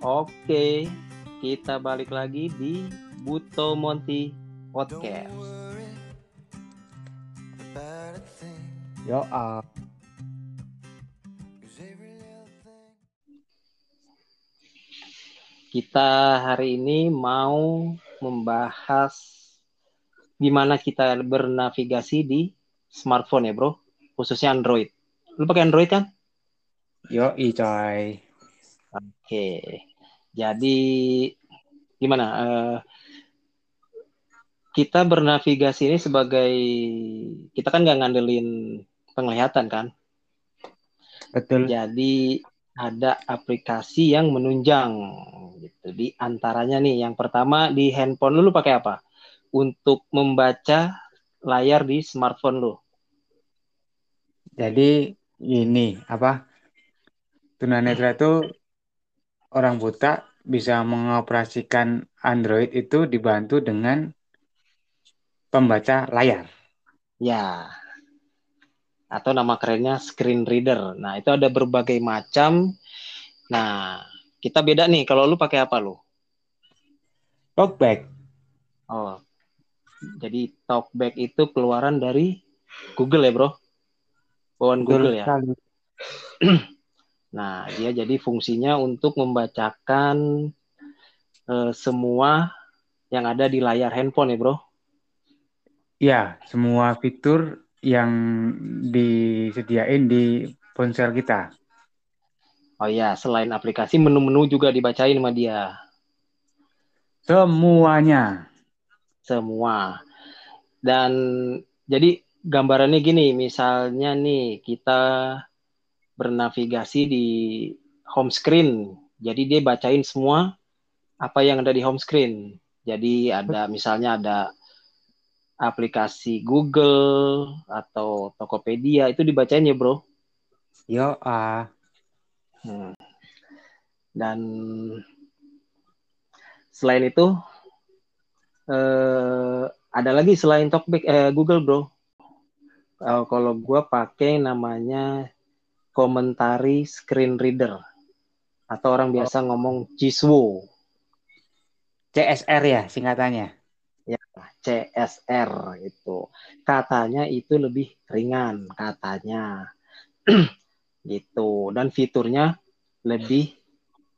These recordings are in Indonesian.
Oke, kita balik lagi di Buto Monty Podcast. Yo, ah. Kita hari ini mau membahas gimana kita bernavigasi di smartphone ya, Bro. Khususnya Android. Lu pakai Android kan? yo, i coy. Oke. Jadi gimana? Eh, kita bernavigasi ini sebagai kita kan nggak ngandelin penglihatan kan. Betul. Jadi ada aplikasi yang menunjang gitu. Di antaranya nih yang pertama di handphone lu, lu pakai apa? Untuk membaca layar di smartphone lu. Jadi ini apa? Tunanetra itu orang buta bisa mengoperasikan Android itu dibantu dengan pembaca layar. Ya. Atau nama kerennya screen reader. Nah, itu ada berbagai macam. Nah, kita beda nih kalau lu pakai apa lu? Talkback. Oh. Jadi Talkback itu keluaran dari Google ya, Bro? Bawaan Google ya. Nah, dia jadi fungsinya untuk membacakan eh, semua yang ada di layar handphone ya, Bro. Ya, semua fitur yang disediain di ponsel kita. Oh ya, selain aplikasi, menu-menu juga dibacain sama dia. Semuanya. Semua. Dan jadi gambarannya gini, misalnya nih kita bernavigasi di home screen. Jadi dia bacain semua apa yang ada di home screen. Jadi ada misalnya ada aplikasi Google atau Tokopedia itu dibacain ya, Bro. Yo, ah. Hmm. Dan selain itu eh, ada lagi selain Talkback eh, Google Bro. Eh, kalau gua pakai namanya komentari screen reader. Atau orang biasa ngomong Jiswo. CSR ya singkatannya. CSR itu. Katanya itu lebih ringan katanya. gitu. Dan fiturnya lebih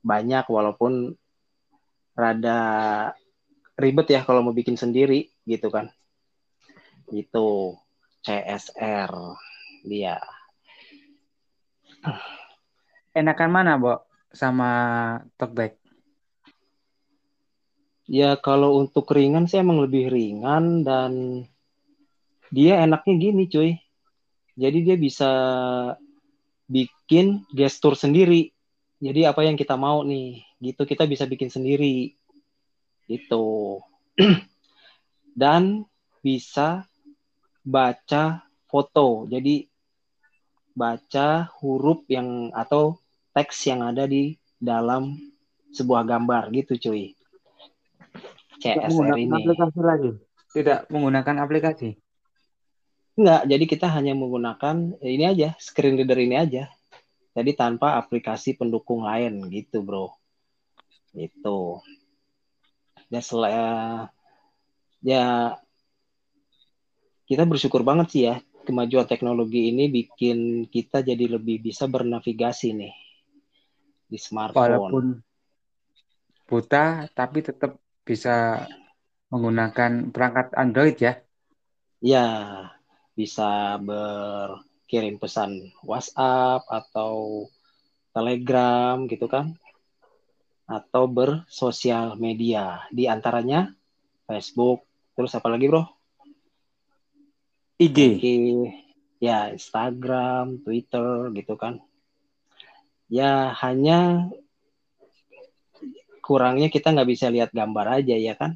banyak walaupun rada ribet ya kalau mau bikin sendiri gitu kan. Itu CSR dia Enakan mana, Bo? Sama Talkback? ya kalau untuk ringan sih emang lebih ringan dan dia enaknya gini cuy jadi dia bisa bikin gestur sendiri jadi apa yang kita mau nih gitu kita bisa bikin sendiri gitu dan bisa baca foto jadi baca huruf yang atau teks yang ada di dalam sebuah gambar gitu cuy. Tidak CSR menggunakan ini. aplikasi lagi. Tidak menggunakan aplikasi. enggak jadi kita hanya menggunakan ini aja screen reader ini aja. Jadi tanpa aplikasi pendukung lain gitu bro. Itu ya sel- ya kita bersyukur banget sih ya kemajuan teknologi ini bikin kita jadi lebih bisa bernavigasi nih di smartphone. Walaupun buta, tapi tetap bisa menggunakan perangkat Android ya. Ya, bisa berkirim pesan WhatsApp atau Telegram gitu kan. Atau bersosial media. Di antaranya Facebook, terus apa lagi bro? IG. Ya Instagram, Twitter gitu kan. Ya hanya kurangnya kita nggak bisa lihat gambar aja ya kan?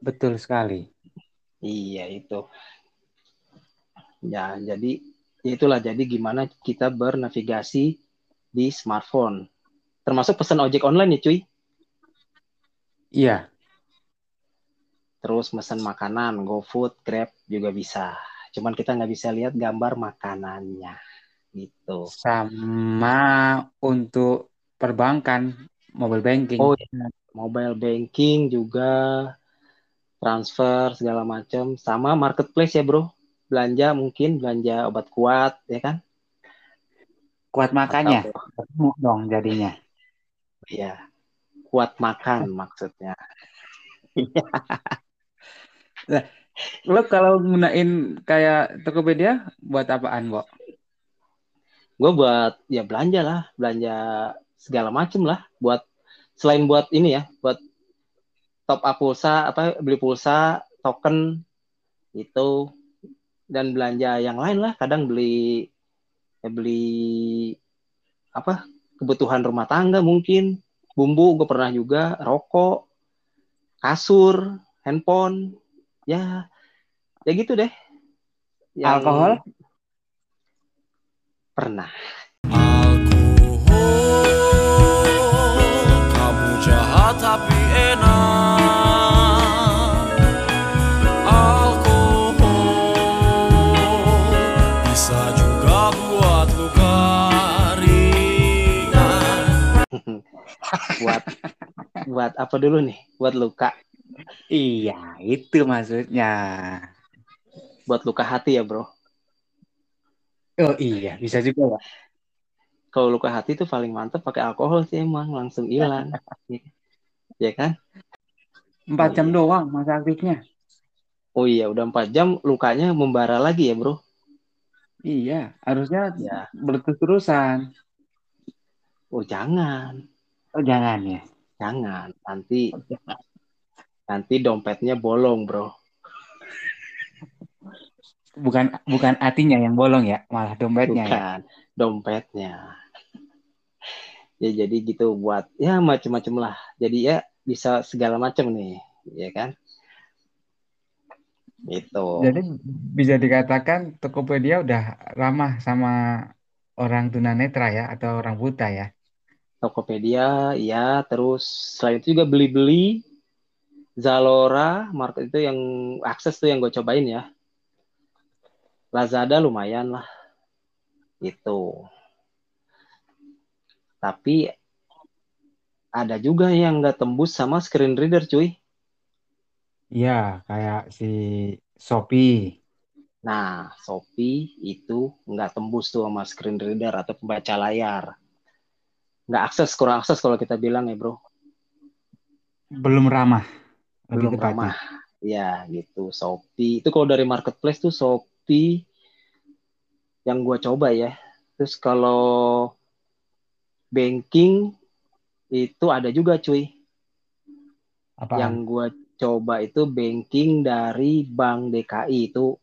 Betul sekali. Iya itu. Ya jadi itulah jadi gimana kita bernavigasi di smartphone. Termasuk pesan ojek online ya cuy. Iya, Terus pesan makanan, GoFood, Grab juga bisa. Cuman kita nggak bisa lihat gambar makanannya gitu. sama untuk perbankan mobile banking. Oh ya, mobile banking juga transfer segala macam sama marketplace ya bro. Belanja mungkin belanja obat kuat ya kan? Kuat makannya. Atau, dong jadinya. Iya. Kuat makan maksudnya. Nah, lo kalau gunain kayak Tokopedia buat apaan, Bo? Gue buat ya belanja lah, belanja segala macem lah. Buat selain buat ini ya, buat top up pulsa, apa beli pulsa, token itu dan belanja yang lain lah. Kadang beli ya beli apa kebutuhan rumah tangga mungkin, bumbu gue pernah juga, rokok, kasur, handphone, ya ya gitu deh. Yang alkohol? Pernah. Alkohol kamu jahat tapi enak. Alkohol bisa juga buat luka ringan. Buat buat apa dulu nih? Buat luka Iya, itu maksudnya. Buat luka hati ya, Bro. Oh iya, bisa juga ya. Kalau luka hati itu paling mantep pakai alkohol sih emang langsung hilang. ya kan? Empat jam doang masa aktifnya. Oh iya, udah empat jam lukanya membara lagi ya, Bro. Iya, harusnya ya. berterus-terusan. Oh, jangan. Oh, jangan ya. Jangan. Nanti oh, nanti dompetnya bolong bro. Bukan bukan artinya yang bolong ya malah dompetnya ya? bukan ya? dompetnya. Ya jadi gitu buat ya macam-macam lah. Jadi ya bisa segala macam nih ya kan? Itu jadi bisa dikatakan Tokopedia udah ramah sama orang tunanetra ya atau orang buta ya? Tokopedia ya terus selain itu juga beli-beli Zalora market itu yang akses tuh yang gue cobain ya. Lazada lumayan lah. Itu. Tapi ada juga yang nggak tembus sama screen reader cuy. Iya, kayak si Shopee. Nah, Shopee itu nggak tembus tuh sama screen reader atau pembaca layar. Nggak akses, kurang akses kalau kita bilang ya bro. Belum ramah belum ramah ya? Gitu. Shopee. Itu kalau dari marketplace tuh Shopee yang gue coba ya. Terus kalau banking itu ada juga cuy. Apa? yang gue coba itu banking dari Bank DKI itu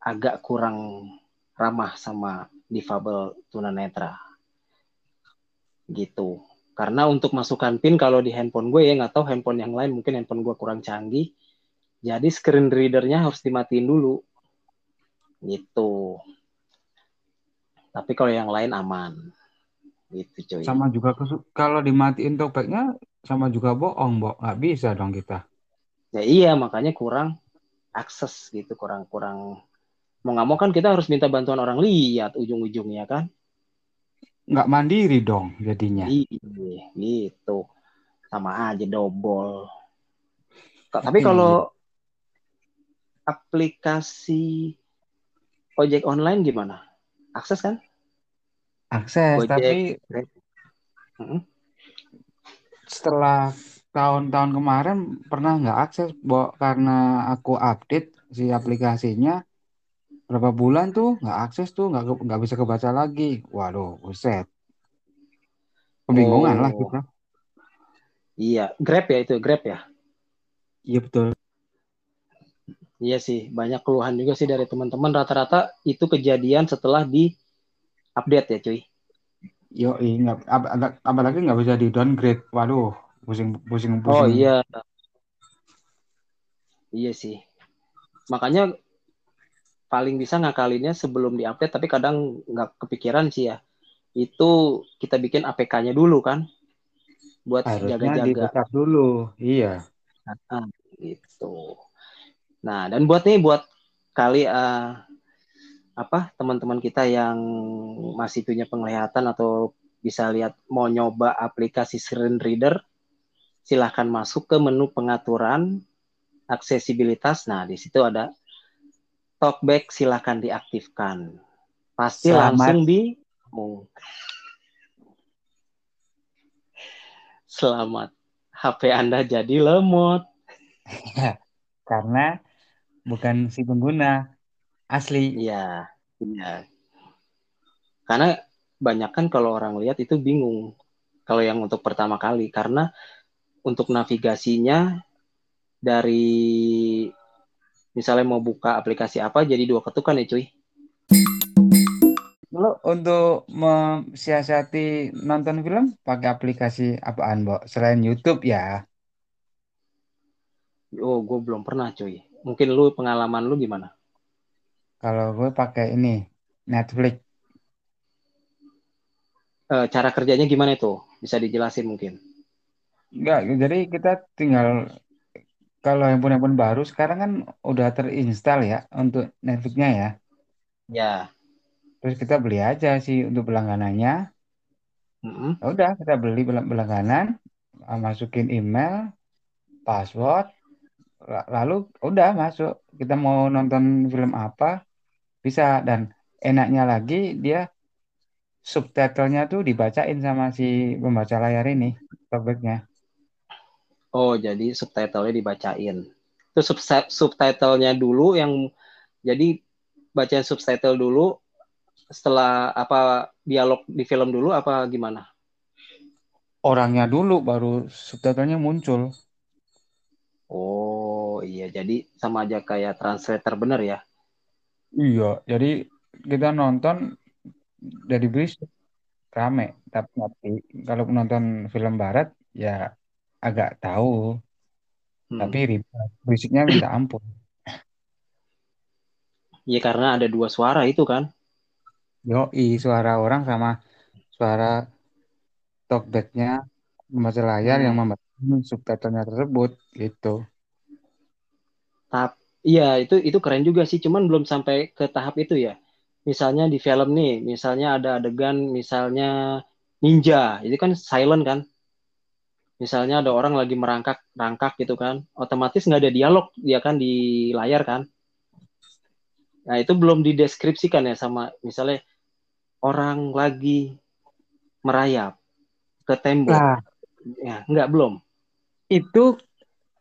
agak kurang ramah sama difabel tunanetra. Gitu karena untuk masukkan PIN kalau di handphone gue ya nggak tahu handphone yang lain mungkin handphone gue kurang canggih. Jadi screen readernya harus dimatiin dulu. Gitu. Tapi kalau yang lain aman. Gitu cuy. Sama juga kalau dimatiin topeknya sama juga bohong, Bo. Nggak bisa dong kita. Ya iya, makanya kurang akses gitu, kurang-kurang mau nggak mau kan kita harus minta bantuan orang lihat ujung-ujungnya kan nggak mandiri dong jadinya. Iya, gitu. Sama aja dobol. Tapi kalau aplikasi ojek online gimana? Akses kan? Akses, ojek. tapi hmm? setelah tahun-tahun kemarin pernah nggak akses, Bo, karena aku update si aplikasinya berapa bulan tuh? Nggak akses tuh nggak nggak bisa kebaca lagi. Waduh buset. Kebingungan oh. lah kita. Iya grab ya itu grab ya? Iya betul. Iya sih banyak keluhan juga sih dari teman-teman. Rata-rata itu kejadian setelah di update ya cuy. Yo ingat apalagi nggak bisa di downgrade. Waduh pusing pusing pusing. Oh iya. Iya sih. Makanya paling bisa ngakalinnya sebelum diupdate tapi kadang nggak kepikiran sih ya. Itu kita bikin APK-nya dulu kan buat jaga-jaga. dulu iya. Nah, gitu. Nah dan buat nih buat kali uh, apa teman-teman kita yang masih punya penglihatan atau bisa lihat mau nyoba aplikasi screen reader, silahkan masuk ke menu pengaturan aksesibilitas. Nah, di situ ada talkback, silahkan diaktifkan. Pasti Selamat. langsung di Selamat. HP Anda jadi lemot. Karena bukan si pengguna asli. Iya, iya. Karena banyak kan kalau orang lihat itu bingung. Kalau yang untuk pertama kali, karena untuk navigasinya dari misalnya mau buka aplikasi apa jadi dua ketukan ya cuy. Lo untuk mensiasati nonton film pakai aplikasi apaan, Bo? Selain YouTube ya. Oh, gue belum pernah cuy. Mungkin lu pengalaman lu gimana? Kalau gue pakai ini Netflix. Eh, cara kerjanya gimana itu? Bisa dijelasin mungkin? Enggak, jadi kita tinggal kalau handphone-handphone baru sekarang kan udah terinstal ya untuk Netflix-nya ya. Ya. Terus kita beli aja sih untuk berlangganannya. Mm-mm. Ya udah kita beli berlangganan, masukin email, password, la- lalu udah masuk. Kita mau nonton film apa bisa dan enaknya lagi dia subtitlenya tuh dibacain sama si pembaca layar ini, talkback-nya. Oh, jadi subtitlenya dibacain. Itu sub- subtitlenya dulu yang jadi bacain subtitle dulu setelah apa dialog di film dulu apa gimana? Orangnya dulu baru subtitlenya muncul. Oh, iya. Jadi sama aja kayak translator bener ya. Iya, jadi kita nonton dari berisik rame, tapi tapi kalau nonton film barat ya agak tahu, Hmm. tapi ribet. Berisiknya minta ampun. Iya karena ada dua suara itu kan. Yoi, suara orang sama suara talkbacknya membaca layar yang Hmm. membaca subtitlenya tersebut gitu. Tahap iya itu itu keren juga sih, cuman belum sampai ke tahap itu ya. Misalnya di film nih, misalnya ada adegan misalnya ninja, itu kan silent kan. Misalnya ada orang lagi merangkak rangkak gitu kan, otomatis nggak ada dialog dia kan di layar kan. Nah itu belum dideskripsikan ya sama misalnya orang lagi merayap ke tembok. Nah, Ya, nggak belum. itu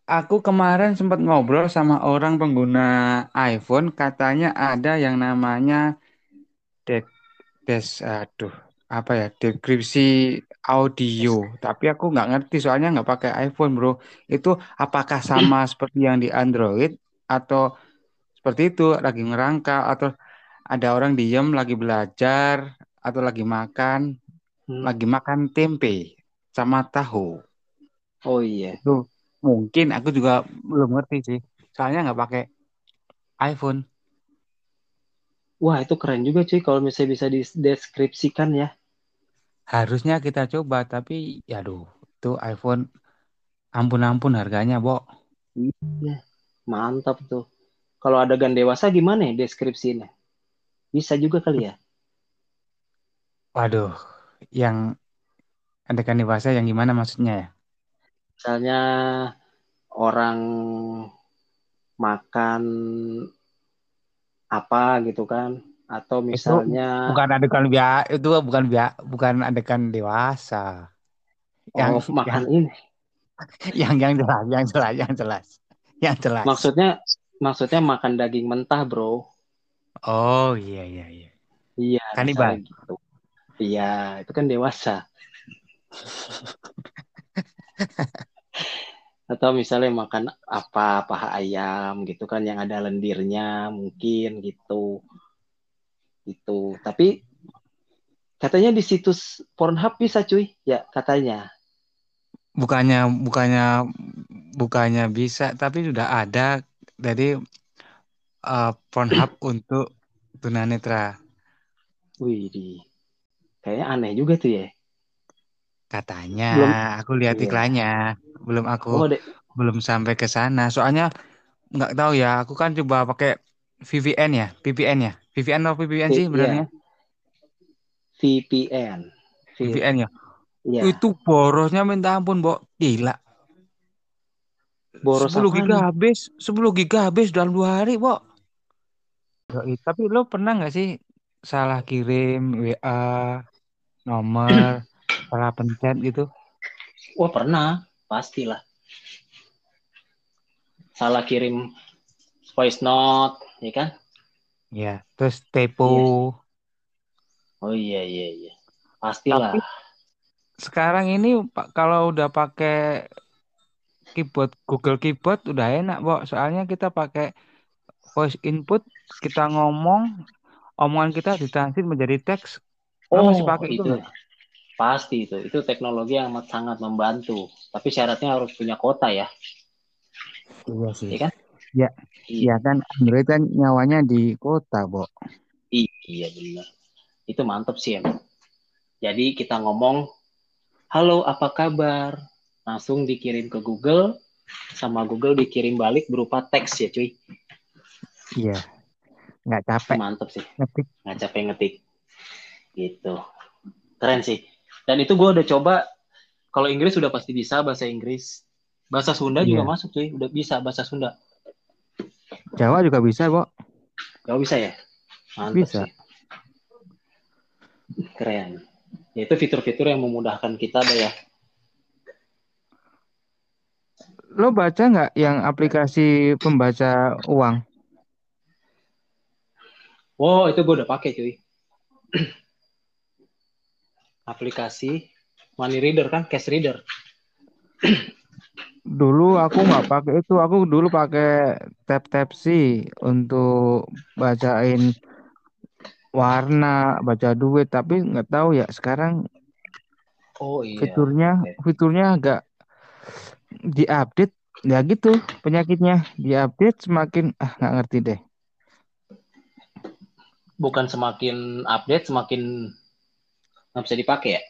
aku kemarin sempat ngobrol sama orang pengguna iPhone, katanya ada yang namanya dek des aduh apa ya deskripsi audio tapi aku nggak ngerti soalnya nggak pakai iPhone bro itu apakah sama seperti yang di Android atau seperti itu lagi ngerangka atau ada orang diem lagi belajar atau lagi makan Hmm. lagi makan tempe sama tahu Oh iya. itu mungkin aku juga belum ngerti sih soalnya nggak pakai iPhone Wah itu keren juga cuy kalau misalnya bisa dideskripsikan ya. Harusnya kita coba tapi ya aduh itu iPhone ampun-ampun harganya Bo Iya, mantap tuh. Kalau adegan dewasa gimana ya deskripsinya? Bisa juga kali ya. Waduh, yang adegan dewasa yang gimana maksudnya ya? Misalnya orang makan apa gitu kan, atau misalnya Bukan adegan bia, itu bukan bia, bukan adegan dewasa. Yang oh makan ini. yang yang jelas, yang jelas, yang jelas, yang jelas. Maksudnya maksudnya makan daging mentah, bro. Oh iya iya iya. Iya, Kanibal. gitu. Iya, itu kan dewasa. Atau misalnya makan apa paha ayam gitu kan yang ada lendirnya mungkin gitu. Itu. Tapi katanya di situs Pornhub bisa cuy, ya katanya. Bukannya bukannya bukannya bisa, tapi sudah ada dari eh, Pornhub untuk tunanetra Wih, di kayaknya aneh juga tuh ya. katanya. Belum. Aku lihat Iya. iklannya, belum aku Oh, belum sampai ke sana. Soalnya nggak tahu ya. Aku kan coba pakai VPN ya, VPN ya, VPN atau VPN sih benernya. VPN. VPN ya. Iya. Itu borosnya minta ampun, Mbok. Gila. Boros 10 apaan giga nih? habis, 10 giga habis dalam dua hari, Mbok. Yoi, Tapi lo pernah nggak sih salah kirim WA nomor, salah pencet gitu? Wah pernah, pastilah. Salah kirim voice note, ya kan? Ya, terus typo. Oh iya iya iya. Pastilah. Tapi sekarang ini Pak kalau udah pakai keyboard Google Keyboard udah enak, Mbok. Soalnya kita pakai voice input, kita ngomong, omongan kita ditranslate menjadi teks. Oh, masih pakai itu itu pasti itu. Itu teknologi yang sangat membantu. Tapi syaratnya harus punya kota ya, Iya sih. ya kan? Ya, Iya, ya kan Android kan nyawanya di kota, Mbok. iya benar. Itu mantep sih emang. Jadi kita ngomong, halo apa kabar? Langsung dikirim ke Google, sama Google dikirim balik berupa teks ya cuy. Iya, nggak capek mantep sih, ngetik. nggak capek ngetik. Gitu. Keren sih. Dan itu gue udah coba, kalau Inggris udah pasti bisa, bahasa Inggris. Bahasa Sunda juga Iya. masuk cuy, udah bisa bahasa Sunda. Jawa juga bisa, Mbok. Gak bisa ya? Mantap Bisa. sih. Keren. Ya, itu fitur-fitur yang memudahkan kita deh ya. Lo baca nggak yang aplikasi pembaca uang? Wow, itu gue udah pakai cuy. Aplikasi Money Reader kan, Cash Reader. Dulu aku nggak pakai itu, aku dulu pakai tap tap sih untuk bacain warna, baca duit, tapi nggak tahu ya sekarang Oh iya. fiturnya fiturnya agak diupdate ya gitu penyakitnya diupdate semakin ah nggak ngerti deh. Bukan semakin update, semakin nggak bisa dipakai ya?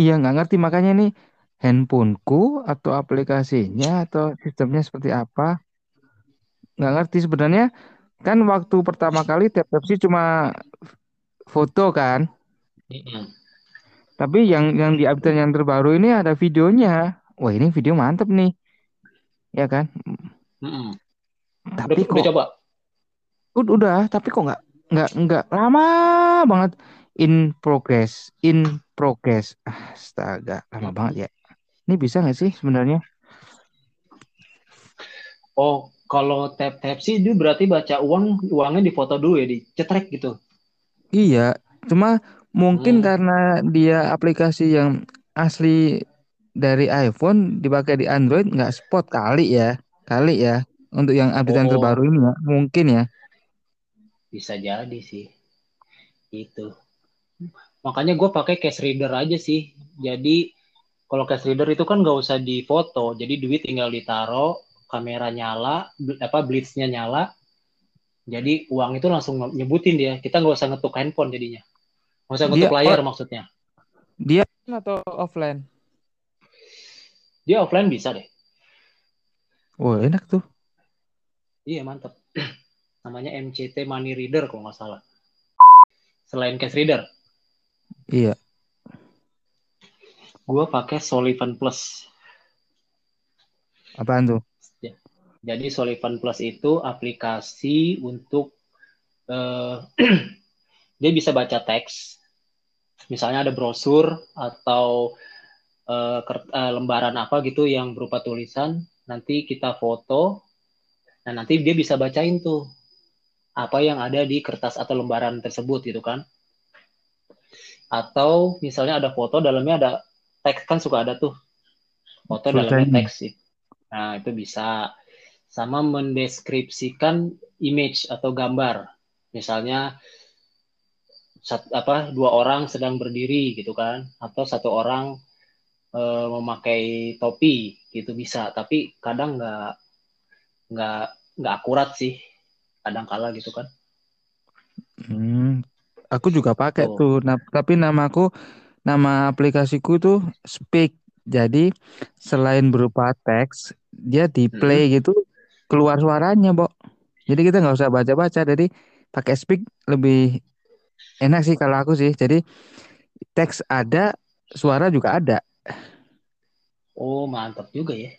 Iya nggak ngerti makanya nih handphoneku atau aplikasinya atau sistemnya seperti apa? Nggak ngerti sebenarnya. Kan waktu pertama kali tap tap sih cuma foto kan? Tapi yang yang di update yang terbaru ini ada videonya. Wah ini video mantep nih. Ya kan. Udah, tapi udah kok coba? ud- udah tapi kok nggak nggak nggak lama banget. In progress in progress. Astaga lama banget ya ini bisa nggak sih sebenarnya Oh, kalau tap tap sih itu berarti baca uang, uangnya difoto dulu ya, dicetrek gitu. Iya, cuma mungkin Hmm. karena dia aplikasi yang asli dari iPhone dipakai di Android nggak spot kali ya, kali ya untuk yang update yang terbaru Oh, ini ya, mungkin ya. bisa jadi sih. Itu. Makanya gue pakai cash reader aja sih. Jadi kalau cash reader itu kan nggak usah difoto, jadi duit tinggal ditaruh, kamera nyala, apa blitznya nyala, jadi uang itu langsung nyebutin dia. Kita nggak usah ngetuk handphone jadinya, nggak usah Dia ngetuk layar oh, maksudnya. dia atau offline? Dia offline bisa deh. Wah, enak tuh. Iya mantep. Namanya MCT Money Reader kalau nggak salah. Selain cash reader, Iya. Gue pakai Solivan Plus. Apaan tuh? Ya. Jadi Solivan Plus itu aplikasi untuk eh, dia bisa baca teks. Misalnya ada brosur atau ker- eh, lembaran apa gitu yang berupa tulisan, nanti kita foto, nah nanti dia bisa bacain tuh apa yang ada di kertas atau lembaran tersebut gitu kan. Atau misalnya ada foto dalamnya ada teks kan suka ada tuh foto dalamnya Bacanya. teks sih. Nah, itu bisa sama mendeskripsikan image atau gambar. Misalnya sat- apa dua orang sedang berdiri gitu kan atau satu orang eh, memakai topi gitu bisa tapi kadang nggak nggak nggak akurat sih kadang kala gitu kan Hmm, aku juga pakai tuh tuh. Nah, tapi namaku, nama aplikasiku tuh Speak. Jadi selain berupa teks, dia di play gitu keluar suaranya, Bok. Jadi kita nggak usah baca-baca. Jadi pakai Speak lebih enak sih kalau aku sih. Jadi teks ada, suara juga ada. Oh, mantap juga ya.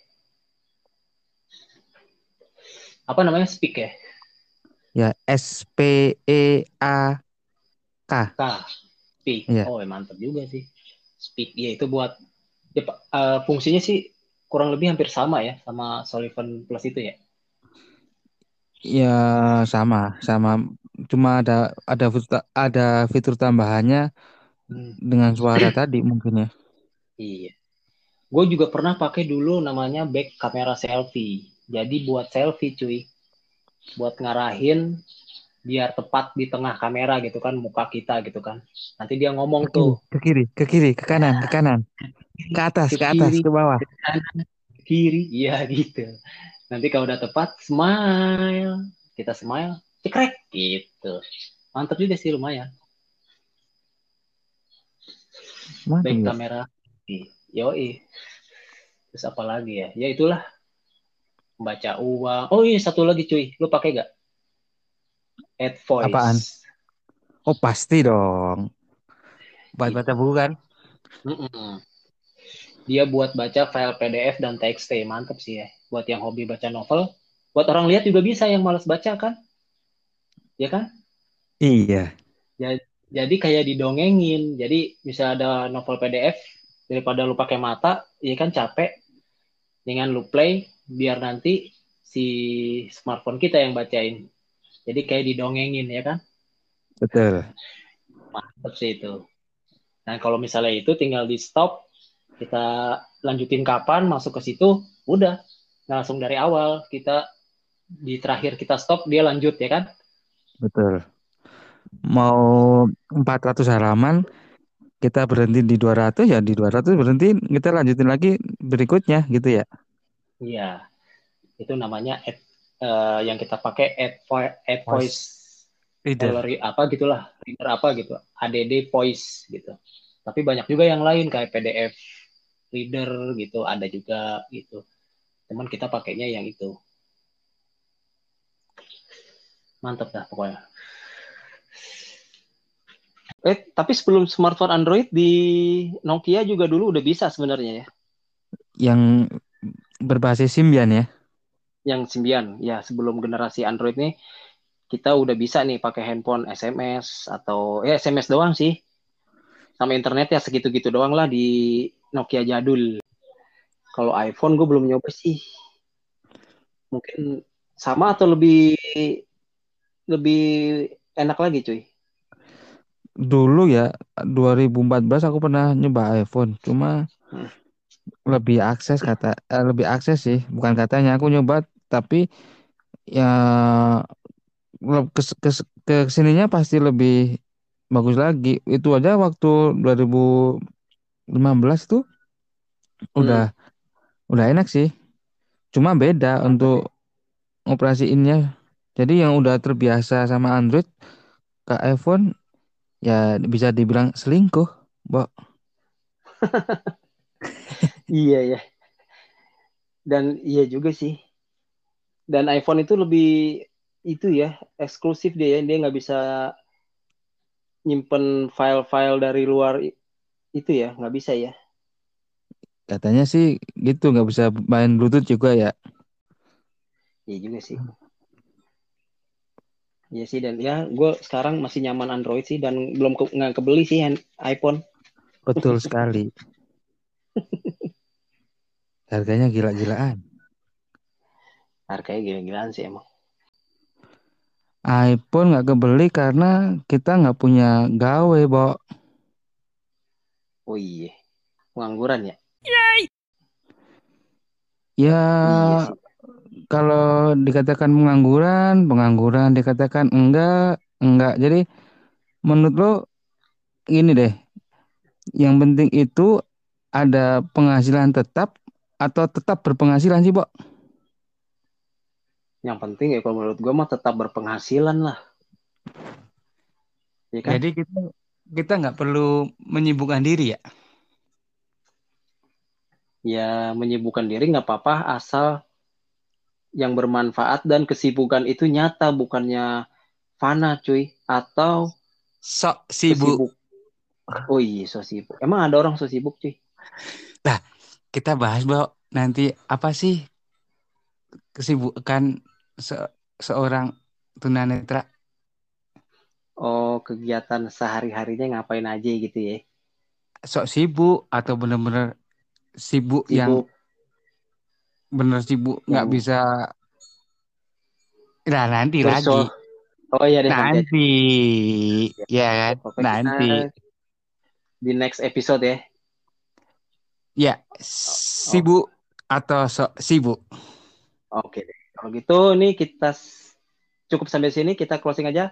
Apa namanya speak ya? Ya, S P E A K. K. Speak. Iya. Oh, ya mantap juga sih. Speak ya itu buat ya, eh, fungsinya sih kurang lebih hampir sama ya sama Sullivan Plus itu ya. Ya, sama, sama. Cuma ada ada fitur, ada fitur tambahannya Hmm, dengan suara tadi mungkin ya. iya. Gue juga pernah pakai dulu namanya back kamera selfie. Jadi buat selfie cuy. Buat ngarahin biar tepat di tengah kamera gitu kan muka kita gitu kan. Nanti dia ngomong Ke kiri, tuh ke kiri, ke kiri, ke kanan, ke kanan, ke atas, ke ke atas, kiri, ke bawah. ke kanan, ke kiri, iya gitu. Nanti kalau udah tepat, smile, kita smile, cekrek gitu. Mantap juga sih lumayan. Mantap Baik ya. kamera, yoi. Terus apa lagi ya? Ya itulah baca uang. Oh iya satu lagi cuy, lu pakai gak? Add voice. Apaan? Oh pasti dong. Buat baca buku kan? Mm-mm. Dia buat baca file PDF dan TXT, mantep sih ya. Buat yang hobi baca novel, buat orang lihat juga bisa yang malas baca kan? Ya kan? Iya. Jadi kayak didongengin. Jadi bisa ada novel PDF daripada lu pakai mata, ya kan capek. Dengan lu play biar nanti si smartphone kita yang bacain. Jadi kayak didongengin ya kan? Betul. Mantep sih itu. Nah, kalau misalnya itu tinggal di stop, kita lanjutin kapan masuk ke situ, udah Nah, langsung dari awal kita di terakhir kita stop dia lanjut ya kan? Betul. Mau 400 halaman, kita berhenti di 200 ya di 200 berhenti, kita lanjutin lagi berikutnya gitu ya. Iya. Itu namanya add, eh, yang kita pakai add voice Reader. gallery apa gitulah, reader apa gitu, ADD voice gitu. Tapi banyak juga yang lain kayak PDF reader gitu, ada juga gitu. Cuman kita pakainya yang itu. Mantap dah pokoknya. Eh, tapi sebelum smartphone Android di Nokia juga dulu udah bisa sebenarnya ya. Yang berbasis Symbian ya. Yang Symbian, ya sebelum generasi Android nih kita udah bisa nih pakai handphone SMS atau ya SMS doang sih. Sama internet ya segitu-gitu doang lah di Nokia jadul. Kalau iPhone gue belum nyoba sih. Mungkin sama atau lebih lebih enak lagi cuy. Dulu ya 2014 aku pernah nyoba iPhone, cuma Hmm. lebih akses kata eh, lebih akses sih, bukan katanya aku nyoba tapi ya ke ke ke ke sininya pasti lebih bagus lagi. Itu aja waktu 2015 tuh udah udah enak sih. Cuma beda Mantap untuk operasiinnya. Jadi yang udah terbiasa sama Android ke iPhone ya bisa dibilang selingkuh, Bo. Iya ya. Dan iya juga sih. Dan iPhone itu lebih itu ya eksklusif dia ya dia nggak bisa nyimpen file-file dari luar itu ya nggak bisa ya. Katanya sih gitu nggak bisa main Bluetooth juga ya. Iya juga sih. Iya sih dan ya gue sekarang masih nyaman Android sih dan belum ke, nggak kebeli sih iPhone. Betul sekali. Harganya gila-gilaan. Harganya gila-gilaan sih emang. iPhone nggak kebeli karena kita nggak punya gawe, Bo. Oh iya. Pengangguran ya? Ya Iya sih. kalau dikatakan pengangguran, pengangguran dikatakan enggak, enggak. Jadi menurut lo gini deh, yang penting itu ada penghasilan tetap atau tetap berpenghasilan sih, Bo? Yang penting ya kalau menurut gue mah tetap berpenghasilan lah. Ya kan? Jadi kita kita nggak perlu menyibukkan diri ya. ya menyibukkan diri nggak apa-apa asal yang bermanfaat dan kesibukan itu nyata bukannya fana cuy atau Sok sibuk. kesibuk Oh iya, so sibuk. Emang ada orang so sibuk, cuy? Kita bahas, Bo, nanti apa sih kesibukan se- seorang tunanetra? Oh, kegiatan sehari-harinya ngapain aja gitu ya? Sok sibuk atau bener-bener sibuk, yang Sibuk bener sibuk nggak yang bisa Nah, nanti lagi. berso. Oh iya deh nanti. Nanti. Ya kan? Nanti. di next episode ya. Ya, sibuk atau sok sibuk. Oke. Kalau gitu nih kita cukup sampai sini kita closing aja.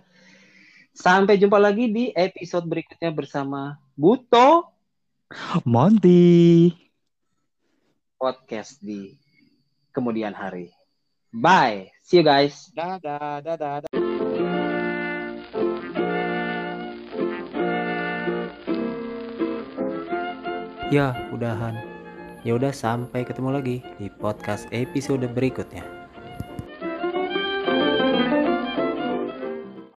Sampai jumpa lagi di episode berikutnya bersama Buto Monty. Podcast di kemudian hari. Bye. See you guys. Dadah, dadah, dadah. Ya, udahan. Ya udah sampai ketemu lagi di podcast episode berikutnya.